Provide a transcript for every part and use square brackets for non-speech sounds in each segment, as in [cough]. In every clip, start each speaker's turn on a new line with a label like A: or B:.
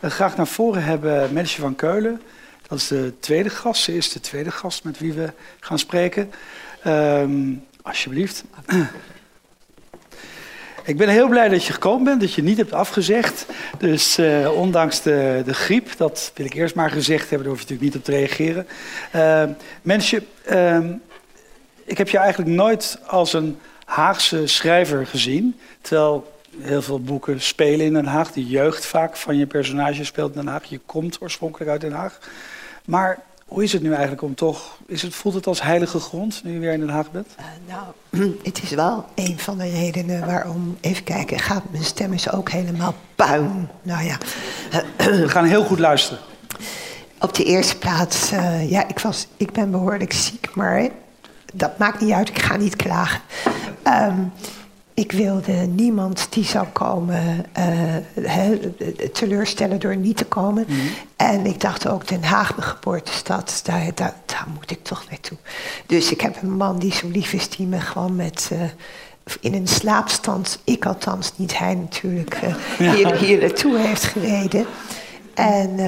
A: uh, graag naar voren hebben Mensje van Keulen. Dat is de tweede gast. Ze is de tweede gast met wie we gaan spreken. Um, alsjeblieft. Ik ben heel blij dat je gekomen bent, dat je niet hebt afgezegd. Dus uh, ondanks de, de griep, dat wil ik eerst maar gezegd hebben, daar hoef je natuurlijk niet op te reageren. Uh, Mensje, uh, ik heb je eigenlijk nooit als een Haagse schrijver gezien. Terwijl heel veel boeken spelen in Den Haag. De jeugd vaak van je personage speelt in Den Haag. Je komt oorspronkelijk uit Den Haag. Maar hoe is het nu eigenlijk om toch... Is het, voelt het als heilige grond nu je weer in Den Haag bent? Uh,
B: nou, [clears throat] het is wel een van de redenen waarom... Even kijken, gaat, mijn stem is ook helemaal puin. Nou ja.
A: We gaan heel goed luisteren.
B: Op de eerste plaats, uh, ja, ik, was, ik ben behoorlijk ziek, maar dat maakt niet uit. Ik ga niet klagen. Um, ik wilde niemand die zou komen uh, teleurstellen door niet te komen. Mhm. En ik dacht ook, Den Haag, mijn geboortestad, daar, daar, daar, moet ik toch naartoe. Dus ik heb een man die zo lief is, die me gewoon met... Uh, in een slaapstand, ik althans, niet hij natuurlijk, uh, hier, hier naartoe heeft gereden. En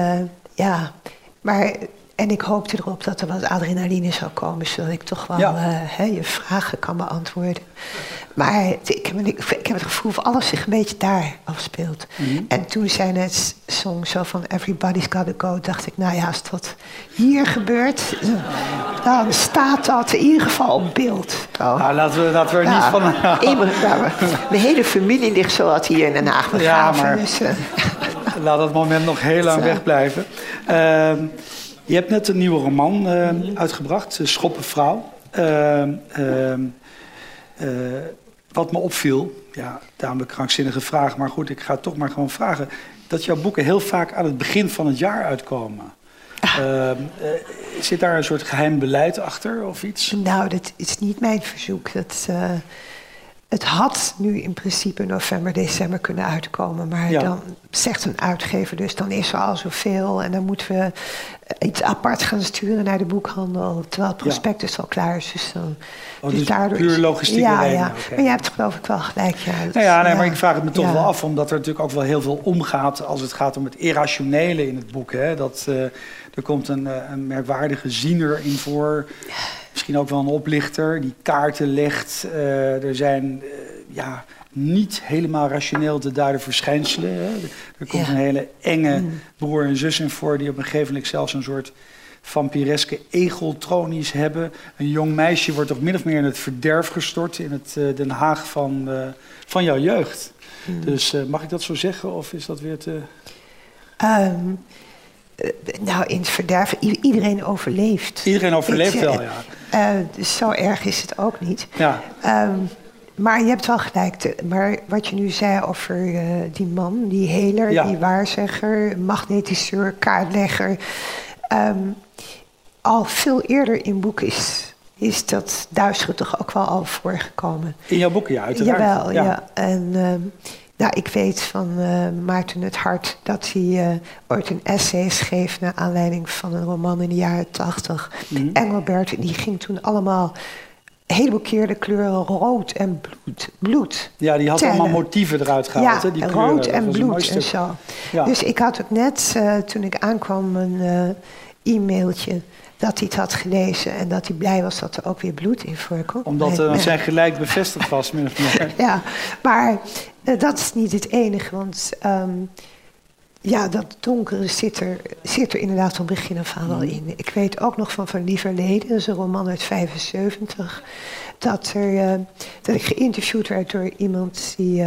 B: ja, maar en ik hoopte erop dat er wat adrenaline zou komen, zodat ik toch wel uh, je vragen kan beantwoorden. Maar ik heb, ik, heb, het gevoel of alles zich een beetje daar afspeelt. Mm En toen zij net zong zo van Everybody's Gotta Go, dacht ik, nou ja, als dat hier gebeurt, dan staat dat in ieder geval op beeld.
A: Oh. Nou, laten we, laten we er niet van... [laughs]
B: Ja, mijn hele familie ligt zo wat hier in Den Haag begraven. Ja, maar
A: dus, uh, [laughs] laat dat moment nog heel lang wegblijven. Uh, je hebt net een nieuwe roman uh, uitgebracht, Schoppenvrouw. Uh, wat me opviel, ja, daarom krankzinnige vraag, maar goed, ik ga het toch maar gewoon vragen. Dat jouw boeken heel vaak aan het begin van het jaar uitkomen. Uh, zit daar een soort geheim beleid achter of iets?
B: Nou, dat is niet mijn verzoek. Dat, uh, het had nu in principe november, december kunnen uitkomen. Maar dan zegt een uitgever dus, dan is er al zoveel. En dan moeten we iets apart gaan sturen naar de boekhandel. Terwijl het prospectus al klaar is. Dus, dan,
A: oh, dus, dus daardoor puur logistiek
B: Ja, ja. maar jij hebt geloof ik wel gelijk. Ja,
A: nou ja, nee, maar ik vraag het me toch wel af. Omdat er natuurlijk ook wel heel veel omgaat als het gaat om het irrationele in het boek. Hè? Dat, uh, er komt een, eh, een merkwaardige ziener in voor misschien ook wel een oplichter die kaarten legt. Uh, er zijn uh, ja, niet helemaal rationeel te duiden verschijnselen. Hè. Er komt een hele enge mm. broer en zus in voor die op een gegeven moment zelfs een soort vampireske egeltronies hebben. Een jong meisje wordt toch min of meer in het verderf gestort in het uh, Den Haag van, van jouw jeugd. Mm. Dus mag ik dat zo zeggen of is dat weer te...
B: Um, nou, in het verderf, iedereen overleeft.
A: Iedereen overleeft wel, ja.
B: Uh, dus zo erg is het ook niet. Ja. Um, maar je hebt wel gelijk. maar wat je nu zei over uh, die man, die heler, ja. die waarzegger, magnetiseur, kaartlegger. Um, al veel eerder in boek is, is dat duistere toch ook wel al voorgekomen.
A: In jouw boeken, ja, uiteraard.
B: Jawel, ja. ja. En um, nou, ik weet van uh, Maarten het Hart dat hij uh, ooit een essay schreef naar aanleiding van een roman in de jaren tachtig. Mm Engelbert, die ging toen allemaal een heleboel keer de kleuren rood en bloed. bloed
A: ja, die had allemaal motieven eruit gehaald.
B: Ja,
A: hè, die
B: rood en bloed en zo. Ja. Dus ik had ook net, uh, toen ik aankwam, een e-mailtje dat hij het had gelezen en dat hij blij was dat er ook weer bloed in voorkwam.
A: Omdat uh, zijn gelijk bevestigd was, min of meer. [laughs]
B: ja, maar uh, dat is niet het enige, want um, ja, dat donkere zit er, zit er inderdaad van begin af aan al mm. in. Ik weet ook nog van Van Lieverleden, dat is een roman uit 75, dat, er, uh, dat ik geïnterviewd werd door iemand die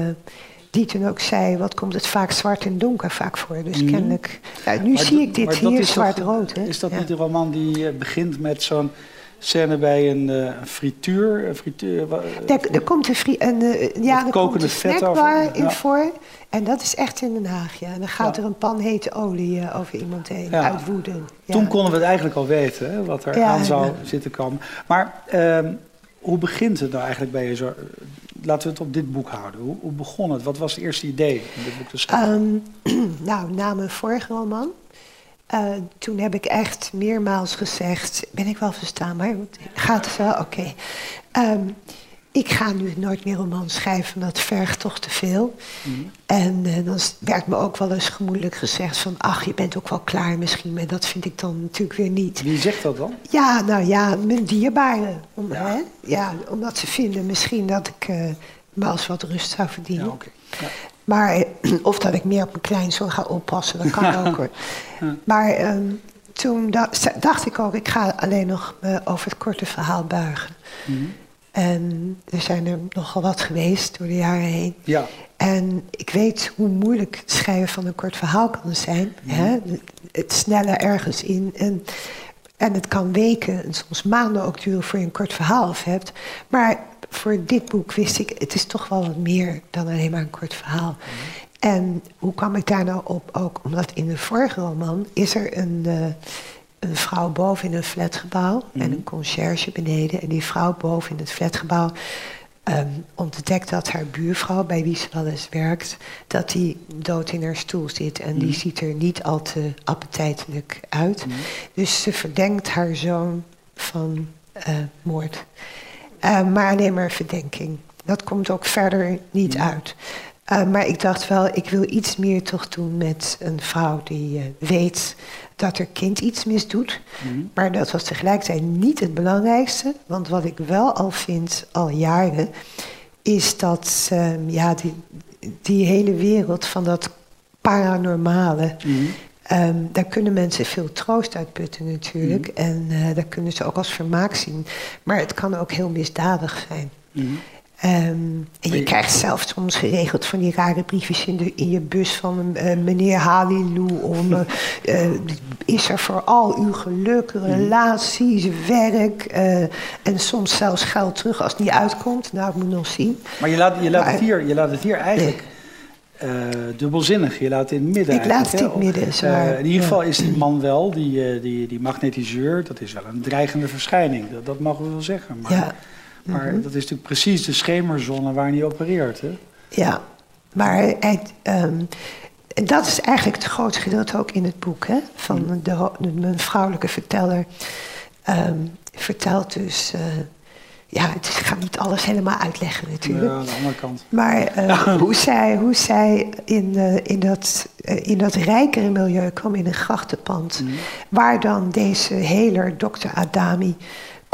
B: die toen ook zei, wat komt het vaak zwart en donker vaak voor. Dus mm. kennelijk, ja, nu zie ik dit hier zwart-rood.
A: Is dat niet de roman die begint met zo'n scène bij een uh, frituur. Een frituur
B: er, er komt een, fri een, uh, ja, er komt een snackbar in voor. En dat is echt in Den Haag, ja. En dan gaat er een pan hete olie over iemand heen, uit woede.
A: Toen konden we het eigenlijk al weten, hè, wat er aan zou zitten komen. Maar ehm, hoe begint het nou eigenlijk bij je zo? Laten we het op dit boek houden. Hoe, hoe begon het? Wat was het eerste idee om dit boek te schrijven?
B: Um, [clears throat] nou, na mijn vorige roman uh, toen heb ik echt meermaals gezegd, ben ik wel verstaanbaar? Gaat het wel? Oké. Okay. Um, ik ga nu nooit meer roman schrijven, dat vergt toch te veel. Mhm. En uh, dan werd me ook wel eens gemoedelijk gezegd van... ach, je bent ook wel klaar misschien, maar dat vind ik dan natuurlijk weer niet.
A: Wie zegt dat dan?
B: Ja, nou ja, mijn dierbaren. Om, ja. Hè? ja omdat ze vinden misschien dat ik uh, me als wat rust zou verdienen. Ja, ja. Maar, [clears throat] of dat ik meer op mijn kleinzoon ga oppassen, dat kan [laughs] ook hoor. Maar um, toen dacht ik ook, ik ga alleen nog uh, over het korte verhaal buigen. Mm en er zijn er nogal wat geweest door de jaren heen.
A: Ja.
B: En ik weet hoe moeilijk het schrijven van een kort verhaal kan zijn. Mhm. Hè? Het snelle ergens in. En, en het kan weken en soms maanden ook duren voor je een kort verhaal af hebt. Maar voor dit boek wist ik, het is toch wel wat meer dan alleen maar een kort verhaal. Mhm. En hoe kwam ik daar nou op? Ook omdat in de vorige roman is er een... Uh, een vrouw boven in een flatgebouw en mhm. een conciërge beneden. En die vrouw boven in het flatgebouw um, ontdekt dat haar buurvrouw, bij wie ze wel eens werkt, dat die dood in haar stoel zit. En die mhm. ziet er niet al te appetijtelijk uit. Mhm. Dus ze verdenkt haar zoon van uh, moord. Uh, maar alleen maar verdenking. Dat komt ook verder niet uit. Uh, maar ik dacht wel, ik wil iets meer toch doen met een vrouw die weet dat er kind iets misdoet. Mm Maar dat was tegelijkertijd niet het belangrijkste. Want wat ik wel al vind, al jaren, is dat um, ja, die, die hele wereld van dat paranormale. Mm um, daar kunnen mensen veel troost uit putten natuurlijk. Mhm. En uh, daar kunnen ze ook als vermaak zien. Maar het kan ook heel misdadig zijn. Mhm. Um, en je krijgt zelf soms geregeld van die rare briefjes in, de, in je bus van uh, meneer Halilou. Om, uh, is er voor al uw geluk, mhm. relaties, werk en soms zelfs geld terug als het niet uitkomt. Nou, ik moet nog zien.
A: Maar je laat, je laat, het, hier, je laat het hier eigenlijk dubbelzinnig. Je laat het in het midden.
B: Ik laat het in het midden.
A: in ieder geval is die man wel, die, die, die magnetiseur, dat is wel een dreigende verschijning. Dat, dat mogen we wel zeggen. Maar... Ja. Maar mhm. dat is natuurlijk precies de schemerzone waar hij opereert. Hè?
B: Ja, maar um, dat is eigenlijk het grootste gedeelte ook in het boek. Hè? Van mhm. de, mijn vrouwelijke verteller um, vertelt dus. Uh, ja, het ik ga niet alles helemaal uitleggen natuurlijk.
A: Ja, aan de andere kant.
B: Maar uh, [laughs] hoe zij, hoe zij in, uh, in, dat, in dat rijkere milieu kwam in een grachtenpand. Mm. Waar dan deze heler, dokter Adami,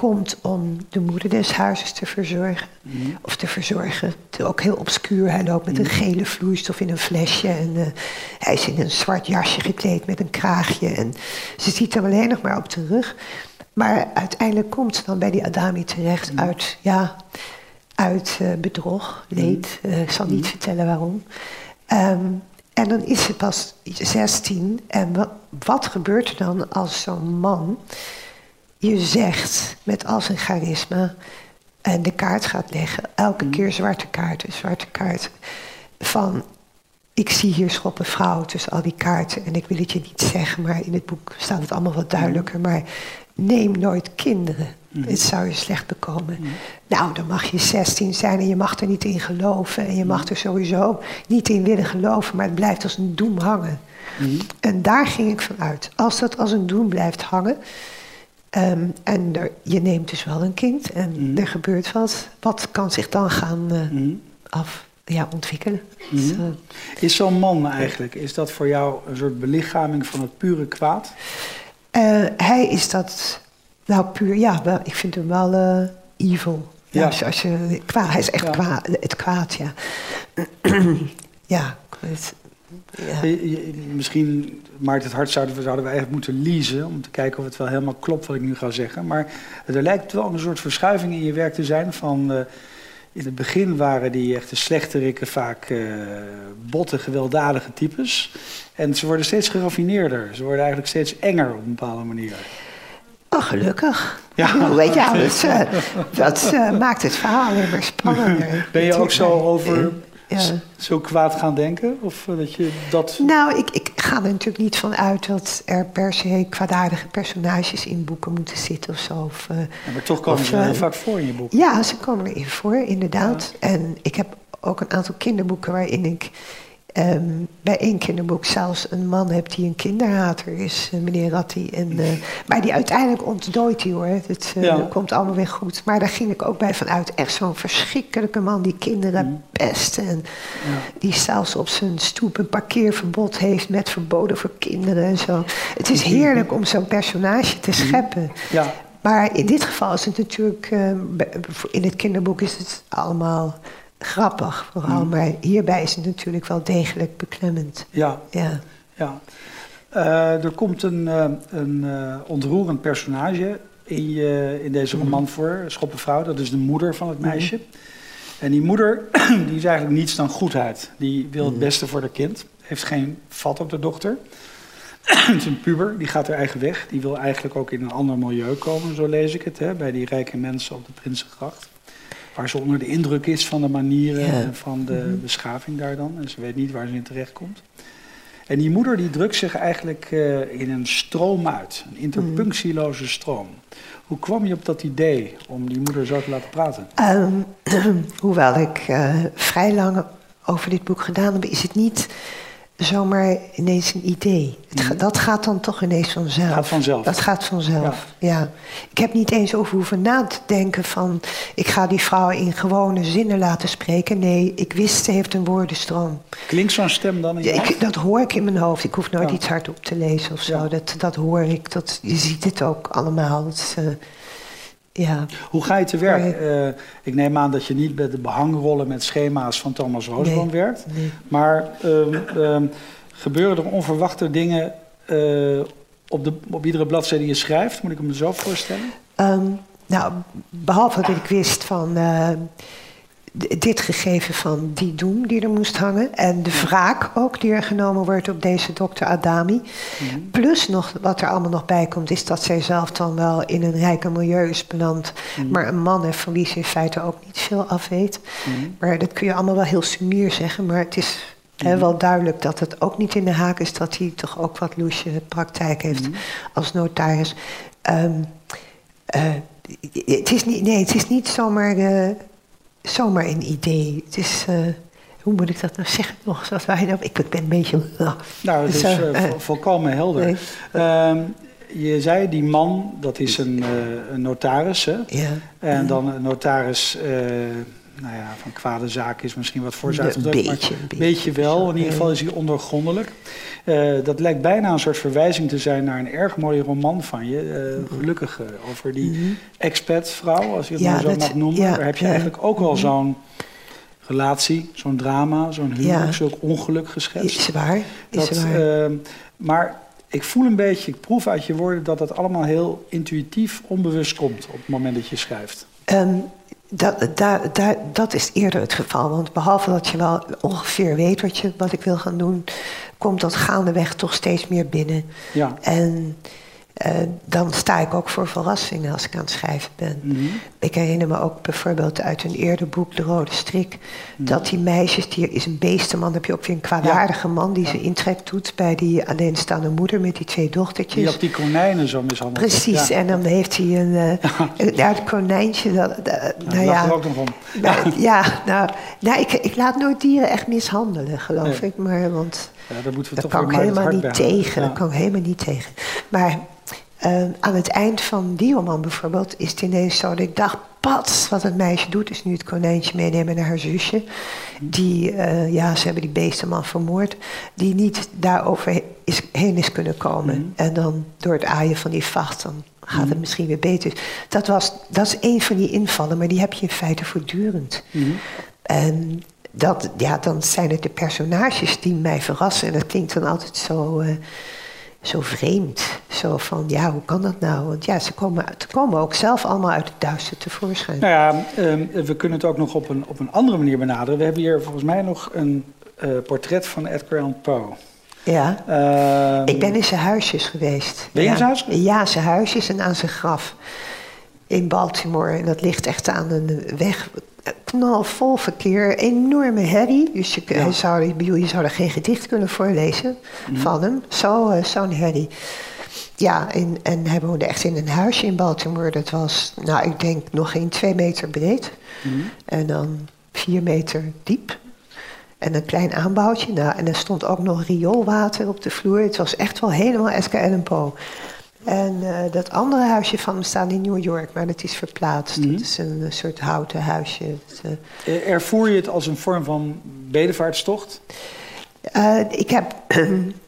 B: komt om de moeder des huizes te verzorgen. Mhm. Of te verzorgen. Het is ook heel obscuur. Hij loopt met een mhm. gele vloeistof in een flesje. En uh, hij is in een zwart jasje gekleed met een kraagje. En ze ziet hem alleen nog maar op de rug. Maar uiteindelijk komt ze dan bij die Adami terecht mhm. uit, ja, uit uh, bedrog, leed. Uh, ik zal niet vertellen waarom. Um, en dan is ze pas 16. En wat, wat gebeurt er dan als zo'n man je zegt met al zijn charisma en de kaart gaat leggen, elke mhm. keer zwarte kaarten, zwarte kaarten, van ik zie hier schoppen vrouw tussen al die kaarten en ik wil het je niet zeggen, maar in het boek staat het allemaal wat duidelijker, mhm. maar neem nooit kinderen. Mm. Het zou je slecht bekomen. Nou, dan mag je 16 zijn en je mag er niet in geloven. En je mag er sowieso niet in willen geloven, maar het blijft als een doem hangen. En daar ging ik van uit. Als dat als een doem blijft hangen, Ehm, en er, je neemt dus wel een kind en mhm. er gebeurt wat. Wat kan zich dan gaan uh, af, ja, ontwikkelen?
A: Mhm. Dus, eh, is zo'n man eigenlijk, is dat voor jou een soort belichaming van het pure kwaad?
B: Uh, hij is dat, nou puur, ja, ik vind hem wel evil. Ja. ja. Als, je, kwaad, hij is echt kwaad, het kwaad, ja. [clears throat] ja, het,
A: ja. Misschien maakt het hart zouden we, zouden we eigenlijk moeten leasen om te kijken of het wel helemaal klopt wat ik nu ga zeggen. Maar er lijkt wel een soort verschuiving in je werk te zijn van... Uh, in het begin waren die echte slechterikken vaak uh, botte, gewelddadige types. En ze worden steeds geraffineerder. Ze worden eigenlijk steeds enger op een bepaalde manier.
B: Oh, gelukkig. Ja. [laughs] Weet je, dat, uh, dat maakt het verhaal maar spannender.
A: Ben je ook zo over ja. zo kwaad gaan denken? Of eh, dat je dat...
B: Nou, ik, ik ga er natuurlijk niet van uit dat er per se kwaadaardige personages in boeken moeten zitten of zo. Of, uh,
A: maar toch komen ze heel eh, vaak voor in je boek.
B: Ja, ze komen erin voor, inderdaad. En ik heb ook een aantal kinderboeken waarin ik ehm, bij één kinderboek zelfs een man hebt die een kinderhater is, eh, meneer Ratti. En, eh, maar die uiteindelijk ontdooit hij hoor. Het eh,
A: Ja.
B: komt allemaal weer goed. Maar daar ging ik ook bij vanuit. Echt zo'n verschrikkelijke man die kinderen
A: Mhm.
B: pest. En die zelfs op zijn stoep een parkeerverbod heeft met verboden voor kinderen en zo. Het is heerlijk om zo'n personage te scheppen.
A: Ja,
B: Maar in dit geval is het natuurlijk, in het kinderboek is het allemaal grappig vooral. Maar hierbij is het natuurlijk wel degelijk beklemmend.
A: ja,
B: Ja.
A: ja. Eh, er komt een, eh, een eh, ontroerend personage in, je, in deze roman voor, Schoppenvrouw. Dat is de moeder van het meisje. En die moeder [clears throat] die is eigenlijk niets dan goedheid. Die wil het beste voor haar kind. Heeft geen vat op de dochter. [clears throat] het is een puber, die gaat haar eigen weg. Die wil eigenlijk ook in een ander milieu komen, zo lees ik het. Hè, bij die rijke mensen op de Prinsengracht. Waar ze onder de indruk is van de manieren
B: Ja.
A: en van de beschaving daar dan. En ze weet niet waar ze in terecht komt. En die moeder die drukt zich eigenlijk eh, in een stroom uit. Een interpunctieloze stroom. Hoe kwam je op dat idee om die moeder zo te laten praten?
B: Ehm, [clears throat] hoewel ik eh, vrij lang over dit boek gedaan heb, is het niet zomaar ineens een idee. Het ga- dat gaat dan toch ineens vanzelf.
A: Gaat vanzelf.
B: Dat gaat vanzelf, ja. Ik heb niet eens over hoeven na te denken van... ik ga die vrouw in gewone zinnen laten spreken. Nee, ik wist, ze heeft een woordenstroom.
A: Klinkt zo'n stem dan in je
B: Ja, ik, dat hoor ik in mijn hoofd. Ik hoef nooit
A: Ja.
B: iets hardop te lezen of zo. Dat, dat hoor ik. Dat, je ziet het ook allemaal. Is, eh, ja.
A: Hoe ga je te werk? Eh, ik neem aan dat je niet met de behangrollen met schema's van Thomas Roosboom
B: Nee.
A: werkt.
B: Nee.
A: Maar ehm, ehm, gebeuren er onverwachte dingen eh, op, de, op iedere bladzijde die je schrijft? Moet ik me zo voorstellen?
B: Ehm, nou, behalve dat ik wist van eh, dit gegeven van die doem die er moest hangen. En de wraak ook die er genomen wordt op deze dokter Adami.
A: Mhm.
B: Plus nog wat er allemaal nog bij komt, is dat zij zelf dan wel in een rijke milieu is beland.
A: Mhm.
B: Maar een man heeft van wie ze in feite ook niet veel af weet.
A: Mhm.
B: Maar dat kun je allemaal wel heel sumier zeggen. Maar het is hè, wel duidelijk dat het ook niet in de haak is dat hij toch ook wat loesje praktijk heeft als notaris. Ehm, eh, het, is niet, nee, het is niet zomaar, eh, zomaar een idee. Het is. eh, hoe moet ik dat nou zeggen nog? Zoals wij nou, ik ben een beetje.
A: Nou, het is vo- volkomen helder.
B: nee.
A: Ehm, je zei, die man, dat is een, een notaris, hè?
B: Ja.
A: En dan een notaris, nou ja, van kwade zaak is misschien wat voor
B: Een beetje, een beetje.
A: wel. In ieder geval is hij ondergrondelijk. Eh, dat lijkt bijna een soort verwijzing te zijn naar een erg mooie roman van je. eh gelukkig eh, over die expat-vrouw, als je het
B: Mhm. Ja,
A: maar zo
B: dat-
A: mag noemen.
B: ja,
A: Daar heb je
B: ja.
A: eigenlijk ook wel zo'n relatie, zo'n drama, zo'n huwelijk, zo'n ongeluk geschetst.
B: Is waar. Is
A: Dat,
B: waar.
A: ehm, maar ik voel een beetje, ik proef uit je woorden dat het allemaal heel intuïtief, onbewust komt op het moment dat je schrijft.
B: Ehm, dat, daar, daar, dat is eerder het geval. Want behalve dat je wel ongeveer weet wat, je, wat ik wil gaan doen, komt dat gaandeweg toch steeds meer binnen.
A: Ja.
B: En eh, dan sta ik ook voor verrassingen als ik aan het schrijven ben.
A: Mhm.
B: Ik herinner me ook bijvoorbeeld uit een eerder boek, De Rode Strik, dat die meisjes, die is een beestenman, heb je ook weer een kwaadaardige man die ze intrek doet bij die alleenstaande moeder met die twee dochtertjes.
A: Die op die konijnen zo mishandeld.
B: Precies,
A: Ja.
B: en dan heeft hij een. eh, ja, het konijntje. Dat, dat- nou ja,
A: er ook nog om.
B: nou, ja, nou, nou ik, ik laat nooit dieren echt mishandelen, geloof
A: Nee.
B: ik. Maar, want
A: Ja, daar moeten we
B: dat
A: toch
B: kan ik helemaal niet tegen.
A: Ja.
B: Dat kan ik helemaal niet tegen. Maar eh, aan het eind van die roman bijvoorbeeld is het ineens zo dat ik dacht... Pats, wat het meisje doet, is nu het konijntje meenemen naar haar zusje. Die, eh, ja, ze hebben die beestenman vermoord. Die niet daarover is, heen is kunnen komen.
A: Mhm.
B: En dan door het aaien van die vacht, dan gaat het misschien weer beter. Dat, was, dat is een van die invallen, maar die heb je in feite voortdurend.
A: Mhm.
B: En dat, ja, dan zijn het de personages die mij verrassen. En dat klinkt dan altijd zo, eh, zo vreemd. Zo van, ja, hoe kan dat nou? Want ja, ze komen, ze komen ook zelf allemaal uit het duister tevoorschijn.
A: Nou ja, ehm, we kunnen het ook nog op een, op een andere manier benaderen. We hebben hier volgens mij nog een eh, portret van Edgar Allan Poe.
B: Ja.
A: Ehm,
B: Ik ben in zijn huisjes geweest.
A: Ben je in zijn huis?
B: Ja, zijn huisjes en aan zijn graf. In Baltimore. En dat ligt echt aan een weg. Knalvol verkeer. Enorme herrie. Dus je,
A: Ja.
B: zou, je zou er geen gedicht kunnen voorlezen van hem. Zo, eh, Zo'n herrie. Ja, en, en hij woonde echt in een huisje in Baltimore. Dat was, nou, ik denk nog geen twee meter breed.
A: Mhm.
B: En dan vier meter diep. En een klein aanbouwtje. Nou, en er stond ook nog rioolwater op de vloer. Het was echt wel helemaal Edgar Allan Poe. En eh, dat andere huisje van hem staat in New York, maar dat is verplaatst.
A: Mhm.
B: Het is een, soort houten huisje. Eh,
A: Ervoer je het als een vorm van bedevaartstocht?
B: Eh, ik heb, [clears throat]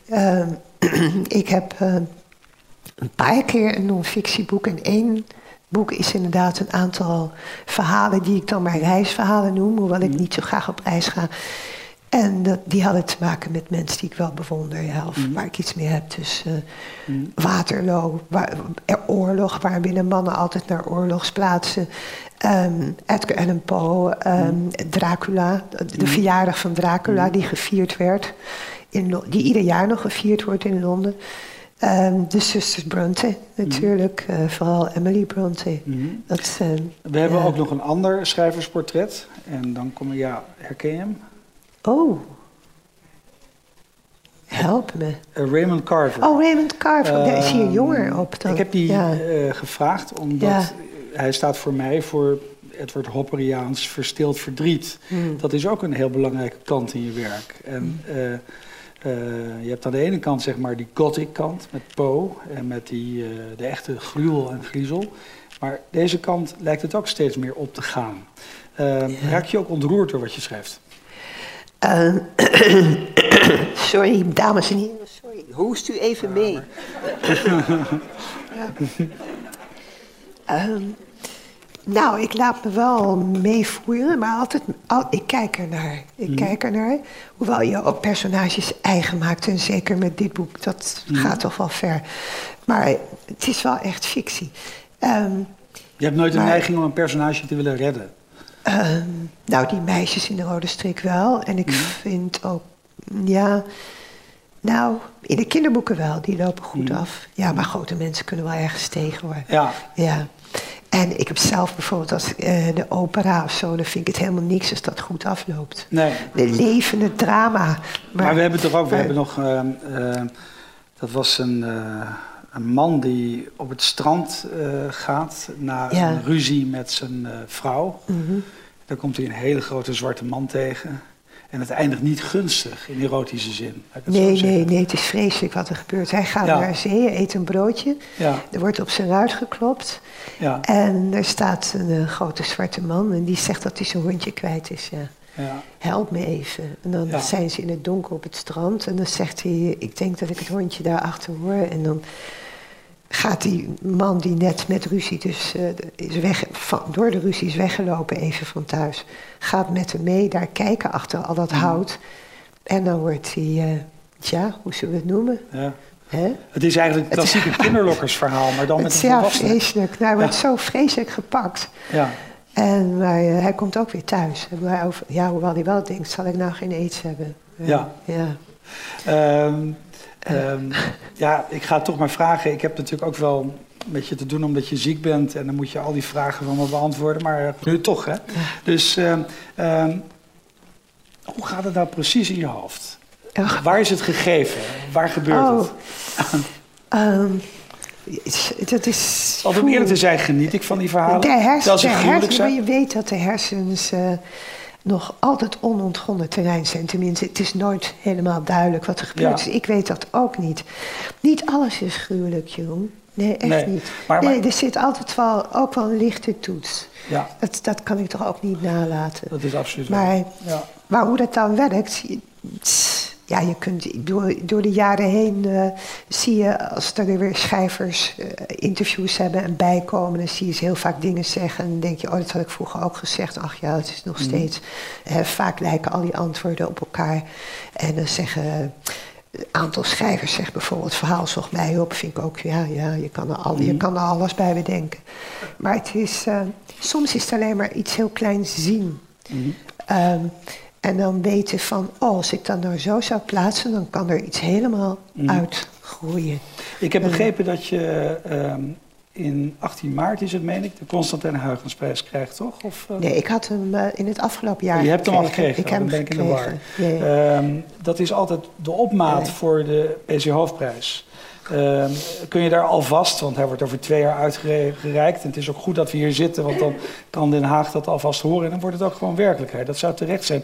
B: eh, [clears throat] ik heb een paar keer een non-fictieboek. En één boek is inderdaad een aantal verhalen die ik dan maar reisverhalen noem. Hoewel ik niet zo graag op reis ga. En dat, die hadden te maken met mensen die ik wel bewonder. Ja, of waar ik iets mee heb. Dus eh, Waterloo, waar, er oorlog, waar willen mannen altijd naar oorlogsplaatsen. Ehm, Edgar Allan Poe, ehm, Dracula, de, verjaardag van Dracula die gevierd werd. In, die ieder jaar nog gevierd wordt in Londen. Ehm, de zusters Bronte natuurlijk, eh, vooral Emily Bronte. Dat, ehm,
A: We hebben
B: ja.
A: ook nog een ander schrijversportret. En dan kom je, ja, herken je hem?
B: Oh, help me.
A: Eh, Raymond Carver.
B: Oh, Raymond Carver, daar is hier
A: Ehm,
B: jonger op dan.
A: Ik heb die
B: Ja.
A: eh, gevraagd omdat
B: Ja.
A: hij staat voor mij voor Edward Hopperiaans verstild verdriet.
B: Hmm.
A: Dat is ook een heel belangrijke kant in je werk. En eh, je hebt aan de ene kant zeg maar die gothic kant met Poe en met die, de echte gruwel en griezel. Maar deze kant lijkt het ook steeds meer op te gaan. Eh, Raak je ook ontroerd door wat je schrijft?
B: Ehm, [coughs] sorry, dames en heren, sorry. Hoest u even mee. Ja. [laughs] Ehm, nou, ik laat me wel meevoeren, maar altijd, al, ik kijk ernaar. Ik kijk ernaar. Hoewel je ook personages eigen maakt. En zeker met dit boek, dat gaat toch wel ver. Maar het is wel echt fictie. Ehm,
A: Je hebt nooit de neiging om een personage te willen redden.
B: Ehm, nou, die meisjes in de rode strik wel. En ik vind ook, ja, nou, in de kinderboeken wel, die lopen goed af. Ja, maar grote mensen kunnen wel ergens tegen hoor.
A: Ja,
B: Ja. En ik heb zelf bijvoorbeeld als eh, de opera of zo, dan vind ik het helemaal niks als dat goed afloopt.
A: nee.
B: De levende drama.
A: Maar, we hebben toch ook, we hebben nog, ehm, ehm, dat was een, eh, een man die op het strand eh, gaat na
B: Ja.
A: een ruzie met zijn eh, vrouw.
B: Mhm.
A: Daar komt hij een hele grote zwarte man tegen. En het eindigt niet gunstig in erotische zin.
B: Nee, nee, nee, het is vreselijk wat er gebeurt. Hij gaat
A: Ja.
B: naar zee, eet een broodje.
A: Ja,
B: Er wordt op zijn ruit geklopt.
A: ja,
B: En er staat een eh, grote zwarte man en die zegt dat hij zijn hondje kwijt is. Ja.
A: ja.
B: Help me even. En dan zijn ze in het donker op het strand en dan zegt hij: Ik denk dat ik het hondje daar achter hoor. En dan gaat die man die net met ruzie dus eh, is weg, van, door de ruzie is weggelopen even van thuis, gaat met hem mee daar kijken achter al dat hout. En dan wordt hij, eh tja, hoe zullen we het noemen?
A: ja. Het is eigenlijk het
B: Het-
A: klassieke [laughs] kinderlokkersverhaal, maar dan met een
B: ja, vreselijk. Nou, hij wordt
A: Ja.
B: zo vreselijk gepakt.
A: Ja,
B: En maar, eh, hij komt ook weer thuis. Over, ja, hoewel hij wel denkt, zal ik nou geen aids hebben?
A: Ja.
B: ja.
A: Ehm, ehm, ja, ik ga toch maar vragen. Ik heb natuurlijk ook wel met je te doen omdat je ziek bent. En dan moet je al die vragen van me beantwoorden. Maar nu toch, hè? Dus ehm, hoe gaat het nou precies in je hoofd? Waar is het gegeven? Waar gebeurt
B: oh.
A: het?
B: Ehm, dat is...
A: Want om eerlijk te zijn geniet ik van die verhalen.
B: De hersenen, je weet dat de hersens eh, nog altijd onontgonnen terrein zijn. Tenminste, het is nooit helemaal duidelijk wat er gebeurt.
A: Ja.
B: Dus ik weet dat ook niet. Niet alles is gruwelijk, Jeroen. Nee, echt
A: Nee,
B: niet.
A: maar-
B: nee, er zit altijd wel, ook wel een lichte toets.
A: Ja,
B: Dat, dat kan ik toch ook niet nalaten.
A: dat is absoluut.
B: Maar,
A: Ja.
B: maar hoe dat dan werkt, ja, je kunt door, door de jaren heen eh, zie je als er weer schrijvers eh, interviews hebben en bijkomen, dan zie je ze heel vaak dingen zeggen en dan denk je, oh, dat had ik vroeger ook gezegd. Ach ja, het is nog steeds. eh, vaak lijken al die antwoorden op elkaar. En dan zeggen een aantal schrijvers zegt bijvoorbeeld, verhaal zocht mij op, vind ik ook, ja, ja je, kan er al, je kan er alles bij bedenken. Maar het is, eh, soms is het alleen maar iets heel kleins zien. Ehm, en dan weten van, oh, als ik dat nou zo zou plaatsen, dan kan er iets helemaal uitgroeien.
A: Ik heb begrepen dat je ehm, in 18 maart, is het meen ik, de Constantijn Huygensprijs krijgt, toch? Of, eh,
B: Nee, ik had hem eh, in het afgelopen jaar
A: je hebt hem al gekregen,
B: Ik heb
A: dan
B: hem
A: ben ik in de war.
B: gekregen. Ja, ja.
A: Ehm, dat is altijd de opmaat
B: Ja.
A: voor de PC Hoofdprijs. Ehm, kun je daar alvast, want hij wordt over twee jaar uitgereikt. En het is ook goed dat we hier zitten, want dan kan Den Haag dat alvast horen. En dan wordt het ook gewoon werkelijkheid. Dat zou terecht zijn.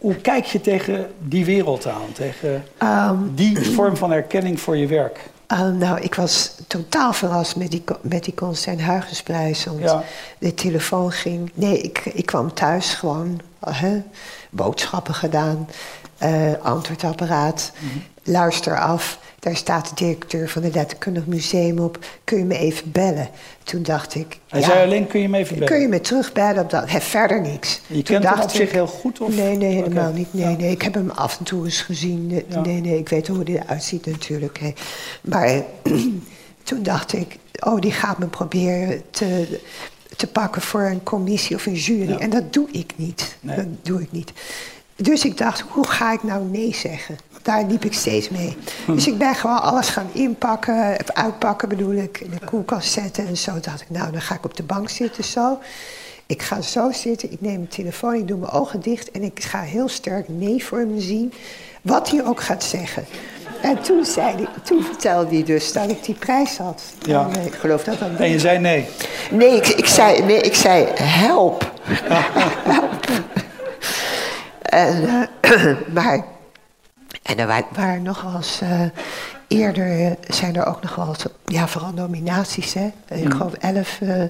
A: Hoe kijk je tegen die wereld aan? Tegen ehm. die vorm van erkenning voor je werk?
B: Uh, nou, ik was totaal verrast met die, met die Constant Huygensprijs. Want de telefoon ging... Nee, ik, ik kwam thuis gewoon... boodschappen gedaan, uh, antwoordapparaat, mm luister af. Daar staat de directeur van het Letterkundig Museum op. Kun je me even bellen? Toen dacht ik...
A: Hij zei alleen, kun je me even bellen?
B: Kun je me terugbellen? Op dat, he, verder niks.
A: Je kent hem op zich heel goed? Of?
B: Nee, nee, helemaal niet. Nee, nee, ik heb hem af en toe eens gezien. Nee, nee, ik weet hoe hij eruit ziet natuurlijk. Maar [clears throat] toen dacht ik, oh, die gaat me proberen te, te pakken voor een commissie of een jury. En dat doe ik niet. Dat doe ik niet. Dus ik dacht, hoe ga ik nou nee zeggen? Daar liep ik steeds mee. Hm. Dus ik ben gewoon alles gaan inpakken, uitpakken bedoel ik, in de koelkast zetten en zo. dacht ik, nou, dan ga ik op de bank zitten zo. Ik ga zo zitten, ik neem mijn telefoon, ik doe mijn ogen dicht en ik ga heel sterk nee voor me zien, wat hij ook gaat zeggen. En toen, zei hij, toen vertelde hij dus dat ik die prijs had.
A: Ja. En,
B: eh, ik geloof dat dan.
A: En je zei nee?
B: Nee, ik, ik, zei, nee, ik zei help. [laughs] help. En, uh, [clears throat] maar, en er waren nogal eens, uh, eerder zijn er ook nog wel eens, ja, vooral nominaties, hè. Ik mm. geloof elf uh,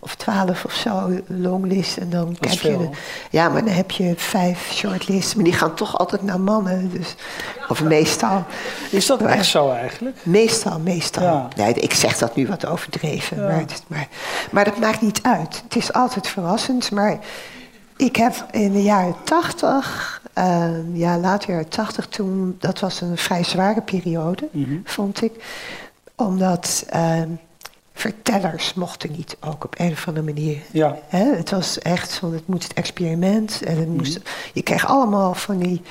B: of twaalf of zo longlist. En dan kijk je. De, ja, maar dan heb je vijf shortlists, maar die gaan toch altijd naar mannen. Dus, of meestal.
A: Is dat echt zo eigenlijk?
B: Meestal, meestal. Ja. Nee, ik zeg dat nu wat overdreven, ja. maar, maar, maar dat maakt niet uit. Het is altijd verrassend, maar ik heb in de jaren tachtig, uh, ja, later jaren tachtig, toen, dat was een vrij zware periode, mhm. vond ik. Omdat uh, vertellers mochten niet, ook op een of andere manier.
A: Ja.
B: Hè? Het was echt van, het moet het experiment. En het moest, mhm. Je kreeg allemaal van die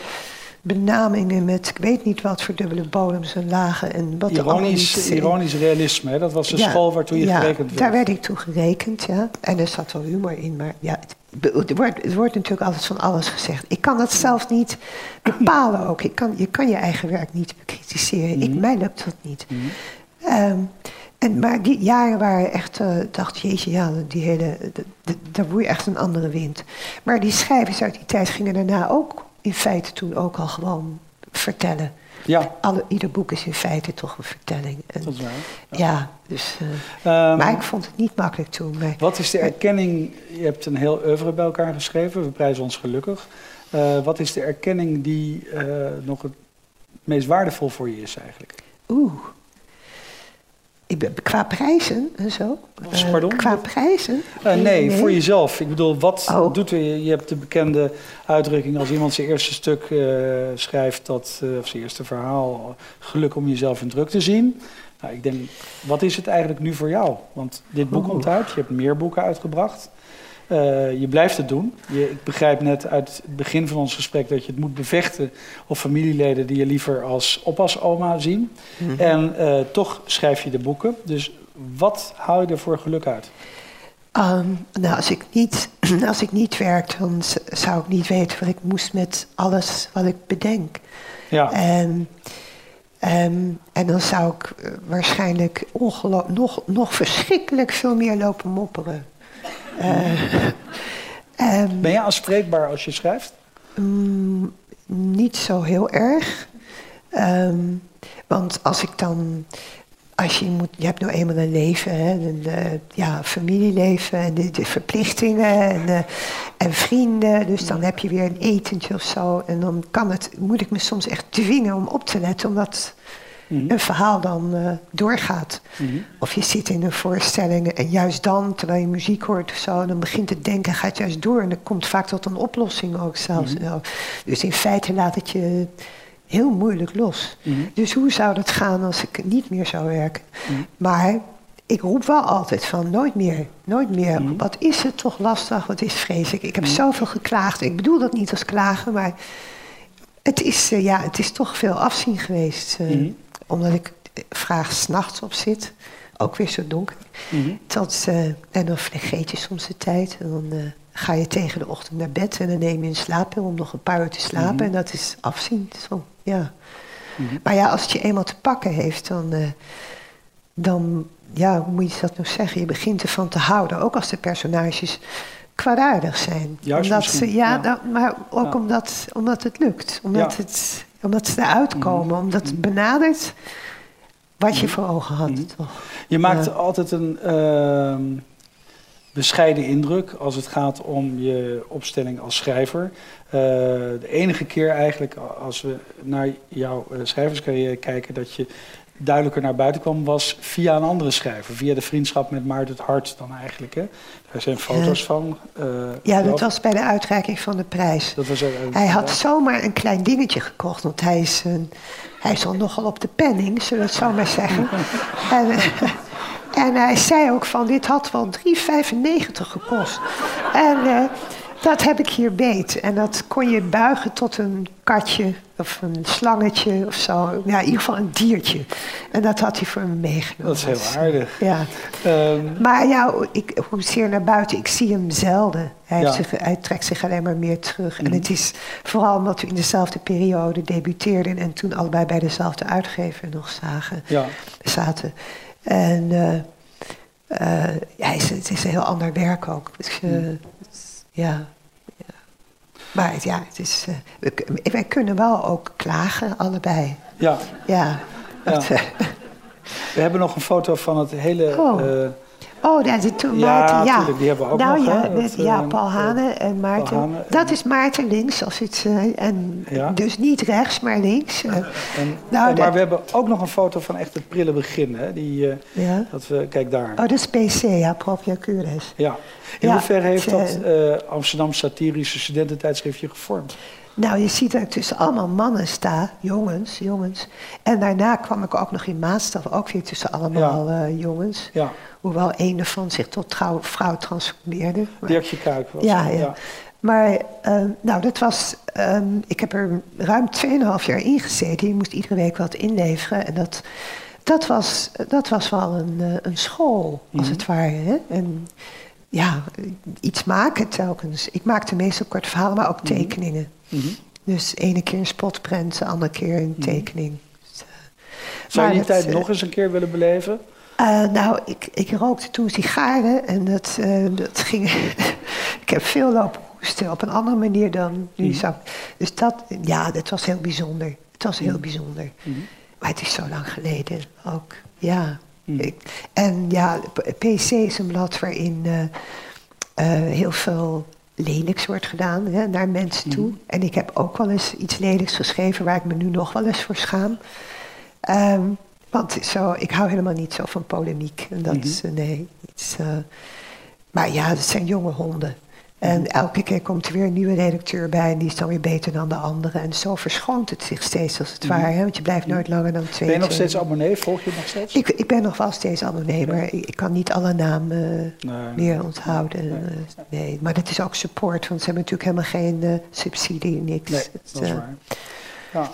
B: benamingen met ik weet niet wat voor dubbele bodems en lagen. En wat
A: ironisch, ironisch realisme, hè? dat was de school waartoe je gerekend werd.
B: daar werd ik toe gerekend, ja. En er zat wel humor in, maar ja, het wordt, het wordt natuurlijk altijd van alles gezegd. Ik kan dat zelf niet bepalen ook. Ik kan, je kan je eigen werk niet bekritiseren. Ik, mhm. mij lukt dat niet. Mm en, maar die jaren waren echt, uh, dacht jeetje, ja, die hele, daar woei echt een andere wind. Maar die schrijvers uit die tijd gingen daarna ook in feite toen ook al gewoon vertellen.
A: Ja.
B: Alle, ieder boek is in feite toch een vertelling.
A: En, dat is waar.
B: Ja, dus, uh, maar ik vond het niet makkelijk toen. Maar,
A: wat is de erkenning? Je hebt een heel oeuvre bij elkaar geschreven. We prijzen ons gelukkig. Uh, wat is de erkenning die uh, nog het meest waardevol voor je is eigenlijk?
B: Oeh. Qua prijzen en zo?
A: Uh, Pardon?
B: Qua prijzen?
A: Uh, nee, voor jezelf. Ik bedoel, wat oh. doet je? Je hebt de bekende uitdrukking als iemand zijn eerste stuk uh, schrijft, dat, of zijn eerste verhaal, geluk om jezelf in druk te zien. Nou, ik denk, wat is het eigenlijk nu voor jou? Want dit boek komt uit, je hebt meer boeken uitgebracht. Uh, je blijft het doen. Je, ik begrijp net uit het begin van ons gesprek dat je het moet bevechten op familieleden die je liever als oppasoma zien. Mm -hmm. En uh, toch schrijf je de boeken. Dus wat haal je er voor geluk uit?
B: Um, nou, als ik, niet, [clears throat] als ik niet werk, dan zou ik niet weten wat ik moest met alles wat ik bedenk.
A: Ja.
B: En, um, en dan zou ik uh, waarschijnlijk nog, nog verschrikkelijk veel meer lopen mopperen.
A: Uh, ben je aanspreekbaar als je schrijft?
B: Um, niet zo heel erg. Um, want als ik dan. Als je, moet, je hebt nou eenmaal een leven, hè, een uh, ja, familieleven en de, de verplichtingen en, uh, en, vrienden. Dus dan heb je weer een etentje of zo. En dan kan het, moet ik me soms echt dwingen om op te letten, omdat Mhm. een verhaal dan uh, doorgaat. Mhm. Of je zit in een voorstelling en juist dan, terwijl je muziek hoort of zo, dan begint het denken, gaat juist door. En dan komt vaak tot een oplossing ook zelfs. Mhm. Dus in feite laat het je heel moeilijk los. Dus hoe zou dat gaan als ik niet meer zou werken? Maar ik roep wel altijd van nooit meer, nooit meer. Wat is het toch lastig, wat is vreselijk. Ik heb zoveel geklaagd. Ik bedoel dat niet als klagen, maar het is, uh, ja, het is toch veel afzien geweest. Uh, omdat ik vraag s'nachts op zit, ook weer zo donker. Mm Tot, uh, en dan vergeet je soms de tijd. En dan uh, ga je tegen de ochtend naar bed en dan neem je een slaappil om nog een paar uur te slapen. Mhm. En dat is afzien. Zo, ja. Maar ja, als het je eenmaal te pakken heeft, dan, eh, dan ja, hoe moet je dat nou zeggen? Je begint ervan te houden, ook als de personages kwaadaardig zijn.
A: Juist
B: omdat ze, ja,
A: ja.
B: dan- maar ook
A: Ja.
B: omdat, omdat het lukt. Omdat,
A: Ja.
B: het, omdat ze eruit komen. Omdat het benadert wat je voor ogen had.
A: Mhm.
B: Toch?
A: Je maakt
B: Ja.
A: altijd een ehm, bescheiden indruk als het gaat om je opstelling als schrijver. Eh, de enige keer eigenlijk als we naar jouw uh, schrijverscarrière kijken dat je duidelijker naar buiten kwam, was via een andere schrijver. Via de vriendschap met Maarten het Hart dan eigenlijk. Hè? Daar zijn foto's
B: Ja.
A: van. eh,
B: Ja, dat was bij de uitreiking van de prijs.
A: dat was
B: Hij had
A: ja.
B: zomaar een klein dingetje gekocht, want hij is, een, hij is al nogal op de penning, zullen we het zo maar [laughs] zeggen. en, en hij zei ook van, dit had wel 3,95 gekost. En eh, dat heb ik hier beet. En dat kon je buigen tot een katje of een slangetje of zo. Ja, in ieder geval een diertje. En dat had hij voor me meegenomen.
A: Dat is heel aardig.
B: Ja.
A: Ehm,
B: Maar ja, ik, hoezeer naar buiten, ik zie hem zelden. Hij,
A: Ja.
B: zich, hij trekt zich alleen maar meer terug.
A: Mhm.
B: En het is vooral omdat we in dezelfde periode debuteerden... en toen allebei bij dezelfde uitgever nog zagen,
A: ja.
B: zaten. En eh, eh, ja, het, is, het is een heel ander werk ook. Dus, eh,
A: Mhm.
B: Ja, ja. Maar het- ja, het is, we, k- wij kunnen wel ook klagen, allebei.
A: ja.
B: Ja. Eh,
A: We hebben nog een foto van het hele...
B: Oh. Oh, dat is toen
A: Ja,
B: Maarten, ja.
A: tuurlijk, die hebben we ook
B: nou,
A: nog,
B: Ja,
A: hè,
B: dat-
A: dat,
B: ja,
A: eh,
B: Paul Hane en Maarten. Dat is Maarten links, als het, eh, en
A: Ja.
B: dus niet rechts, maar links. Eh,
A: En,
B: Nou,
A: en- maar we hebben ook nog een foto van echt het prille begin. Hè? Die,
B: ja.
A: dat we, kijk daar.
B: Oh, dat is PC, ja, Propria Cures.
A: Ja. In hoeverre heeft dat Amsterdam Satirische Studententijdschriftje gevormd?
B: Nou, je ziet dat ik tussen allemaal mannen sta, jongens, jongens. En daarna kwam ik ook nog in Maastaf, ook weer tussen allemaal eh, jongens.
A: Ja,
B: Hoewel een ervan zich tot trouw, vrouw transformeerde.
A: Dirkje Kuik was
B: Ja,
A: het,
B: ja. Maar eh, nou, dat was. ehm, ik heb er ruim 2,5 jaar in gezeten. Je moest iedere week wat inleveren. En dat, dat, was, dat was wel een, eh, een school, als
A: Mhm.
B: het ware. Hè? En ja, iets maken telkens. Ik maakte meestal korte verhalen, maar ook tekeningen.
A: Mhm.
B: Dus ene keer een spotprent, de andere keer een tekening. Dus, eh,
A: Zou je die tijd
B: eh,
A: nog eens een keer willen beleven?
B: eh, nou, ik, ik rookte toen sigaren en dat, dat ging. [laughs] ik heb veel lopen hoesten op een andere manier dan nu
A: Mhm.
B: zou. Dus dat, ja, dat was heel bijzonder. Het was heel
A: Mhm.
B: bijzonder.
A: Mhm.
B: Maar het is zo lang geleden ook. Ja. Ik- en ja, PC is een blad waarin eh, eh, heel veel lelijks wordt gedaan hè, naar mensen toe.
A: Mhm.
B: En ik heb ook wel eens iets lelijks geschreven waar ik me nu nog wel eens voor schaam. Ehm, want zo, ik hou helemaal niet zo van polemiek. En dat
A: Mhm.
B: is, eh, nee, iets, maar ja, het zijn jonge honden. En elke keer komt er weer een nieuwe redacteur bij en die is dan weer beter dan de andere. En zo verschoont het zich steeds als het
A: Mhm.
B: ware. Hè? Want je blijft nooit langer dan twee
A: Ben je nog steeds abonnee? Volg je nog steeds?
B: ik, ik ben nog wel steeds abonnee, maar ik, ik kan niet alle namen eh,
A: Nee,
B: meer onthouden.
A: Nee.
B: Eh, nee, maar dat is ook support, want ze hebben natuurlijk helemaal geen eh, subsidie, niks.
A: Nee, dat is waar. Ja.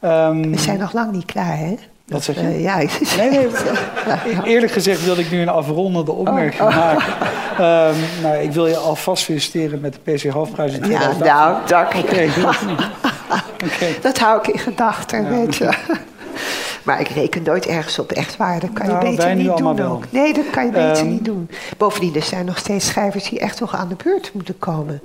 A: Ehm,
B: we zijn nog lang niet klaar, hè?
A: Wat zeg je?
B: eh, ja, [laughs]
A: Nee, nee. [laughs] e- Eerlijk gezegd wilde ik nu een afrondende opmerking
B: Oh,
A: maken. Nou, ik wil je alvast feliciteren met de PC Hoofdprijs in
B: ja
A: 2018.
B: nou, dank je. [laughs] Dat hou ik in gedachten,
A: Ja.
B: weet je. Maar ik reken nooit ergens op, echt waar. Dat kan je
A: Nou,
B: beter niet doen ook. Nee, dat kan je beter
A: Ehm,
B: niet doen. Bovendien, er zijn nog steeds schrijvers die echt nog aan de beurt moeten komen.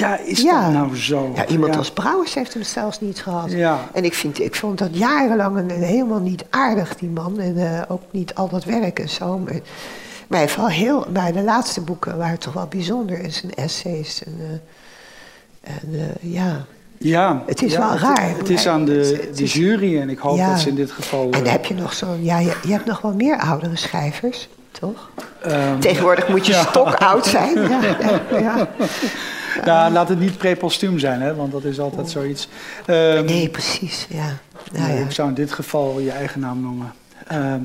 A: Ja, is
B: Ja.
A: dat nou zo?
B: Ja, iemand
A: Ja.
B: als Brouwers heeft hem zelfs niet gehad.
A: Ja.
B: En ik, vind, ik vond dat jarenlang een, een helemaal niet aardig, die man. En eh, ook niet al dat werk en zo. Maar, maar wel heel, maar de laatste boeken waren toch wel bijzonder. En zijn essays. En, eh, en eh, ja.
A: Ja.
B: Het is
A: ja,
B: wel raar.
A: Het is aan de,
B: Het
A: de
B: is-
A: jury en ik hoop
B: Ja.
A: dat ze in dit geval...
B: En dan heb je nog zo'n, ja, je, je hebt nog wel meer oudere schrijvers, toch?
A: ehm,
B: Tegenwoordig moet je stokoud zijn. [laughs] Ja, ja, [laughs]
A: nou, laat het niet prepostuum zijn, hè, want dat is altijd zoiets. Ehm,
B: Nee, precies, ja. Nou,
A: Nee,
B: ja.
A: Ik zou in dit geval je eigen naam noemen. Ehm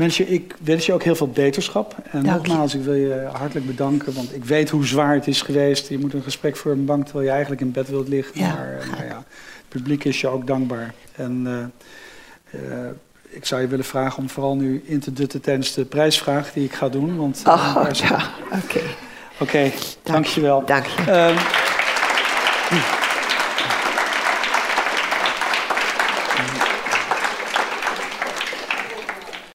A: Mensje, ik wens je ook heel veel beterschap. En
B: Dank je.
A: nogmaals, ik wil je hartelijk bedanken, want ik weet hoe zwaar het is geweest. Je moet een gesprek voor een bank terwijl je eigenlijk in bed wilt liggen.
B: Ja,
A: maar eh, nou ja, het publiek is je ook dankbaar. En eh, eh, ik zou je willen vragen om vooral nu in te dutten tijdens de prijsvraag die ik ga doen. Want,
B: Oh, ja, oké.
A: Oké, dankjewel.
B: Dank je.
A: Ehm,